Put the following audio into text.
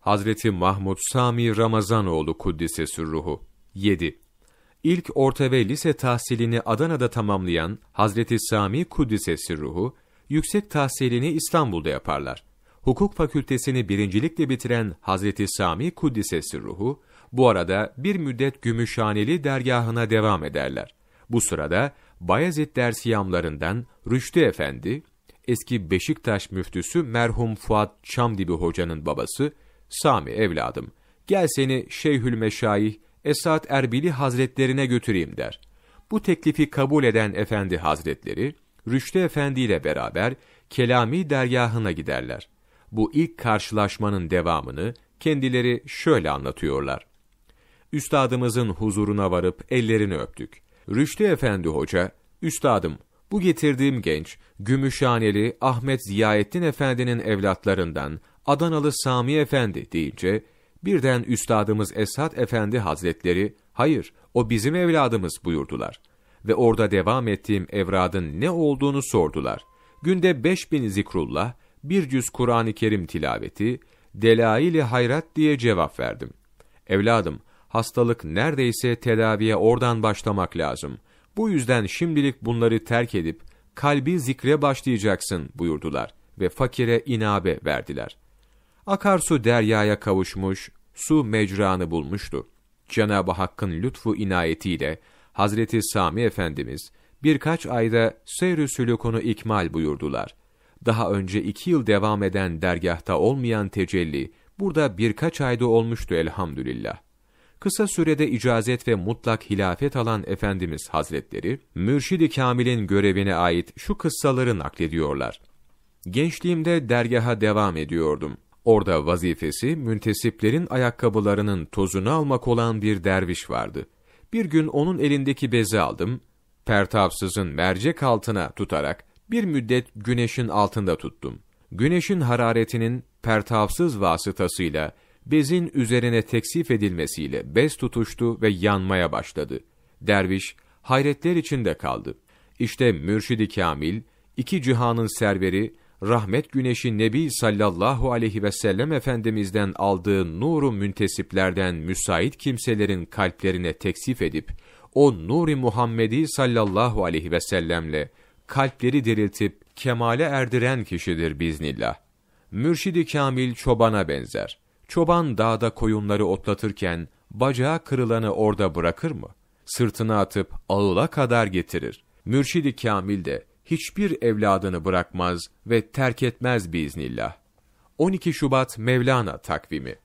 Hazreti Mahmud Sami Ramazanoğlu Kuddise Sürruhu 7. İlk orta ve lise tahsilini Adana'da tamamlayan Hazreti Sami Kuddise Sürruhu, yüksek tahsilini İstanbul'da yaparlar. Hukuk fakültesini birincilikle bitiren Hazreti Sami Kuddise Sürruhu, bu arada bir müddet Gümüşhaneli dergahına devam ederler. Bu sırada Bayezid dersiyamlarından Rüştü Efendi, eski Beşiktaş müftüsü merhum Fuat Çamdibi Hoca'nın babası, Sami evladım, gel seni Şeyhül Meşayih Esat Erbili Hazretlerine götüreyim der. Bu teklifi kabul eden Efendi Hazretleri, Rüştü Efendi ile beraber Kelami dergahına giderler. Bu ilk karşılaşmanın devamını kendileri şöyle anlatıyorlar. Üstadımızın huzuruna varıp ellerini öptük. Rüştü Efendi Hoca, Üstadım, bu getirdiğim genç, Gümüşhaneli Ahmet Ziyaettin Efendi'nin evlatlarından Adanalı Sami Efendi deyince, birden Üstadımız Esat Efendi Hazretleri, hayır, o bizim evladımız buyurdular. Ve orada devam ettiğim evradın ne olduğunu sordular. Günde beş bin zikrullah, bir cüz Kur'an-ı Kerim tilaveti, delail-i hayrat diye cevap verdim. Evladım, hastalık neredeyse tedaviye oradan başlamak lazım. Bu yüzden şimdilik bunları terk edip, kalbi zikre başlayacaksın buyurdular ve fakire inabe verdiler. Akarsu deryaya kavuşmuş, su mecranı bulmuştu. Cenab-ı Hakk'ın lütfu inayetiyle Hazreti Sami Efendimiz birkaç ayda seyr-i sülükunu ikmal buyurdular. Daha önce iki yıl devam eden dergahta olmayan tecelli, burada birkaç ayda olmuştu elhamdülillah. Kısa sürede icazet ve mutlak hilafet alan Efendimiz Hazretleri, Mürşid-i Kamil'in görevine ait şu kıssaları naklediyorlar. Gençliğimde dergaha devam ediyordum. Orada vazifesi müntesiplerin ayakkabılarının tozunu almak olan bir derviş vardı. Bir gün onun elindeki bezi aldım, pertavsızın mercek altına tutarak bir müddet güneşin altında tuttum. Güneşin hararetinin pertavsız vasıtasıyla bezin üzerine teksif edilmesiyle bez tutuştu ve yanmaya başladı. Derviş hayretler içinde kaldı. İşte Mürşidi Kamil, iki cihanın serveri, rahmet güneşi Nebi sallallahu aleyhi ve sellem Efendimiz'den aldığı nuru müntesiplerden müsait kimselerin kalplerine teksif edip, o nuri Muhammedi sallallahu aleyhi ve sellemle kalpleri diriltip kemale erdiren kişidir biznillah. Mürşidi Kamil çobana benzer. Çoban dağda koyunları otlatırken bacağı kırılanı orada bırakır mı? Sırtına atıp ağıla kadar getirir. Mürşidi Kamil de hiçbir evladını bırakmaz ve terk etmez biiznillah. 12 Şubat Mevlana takvimi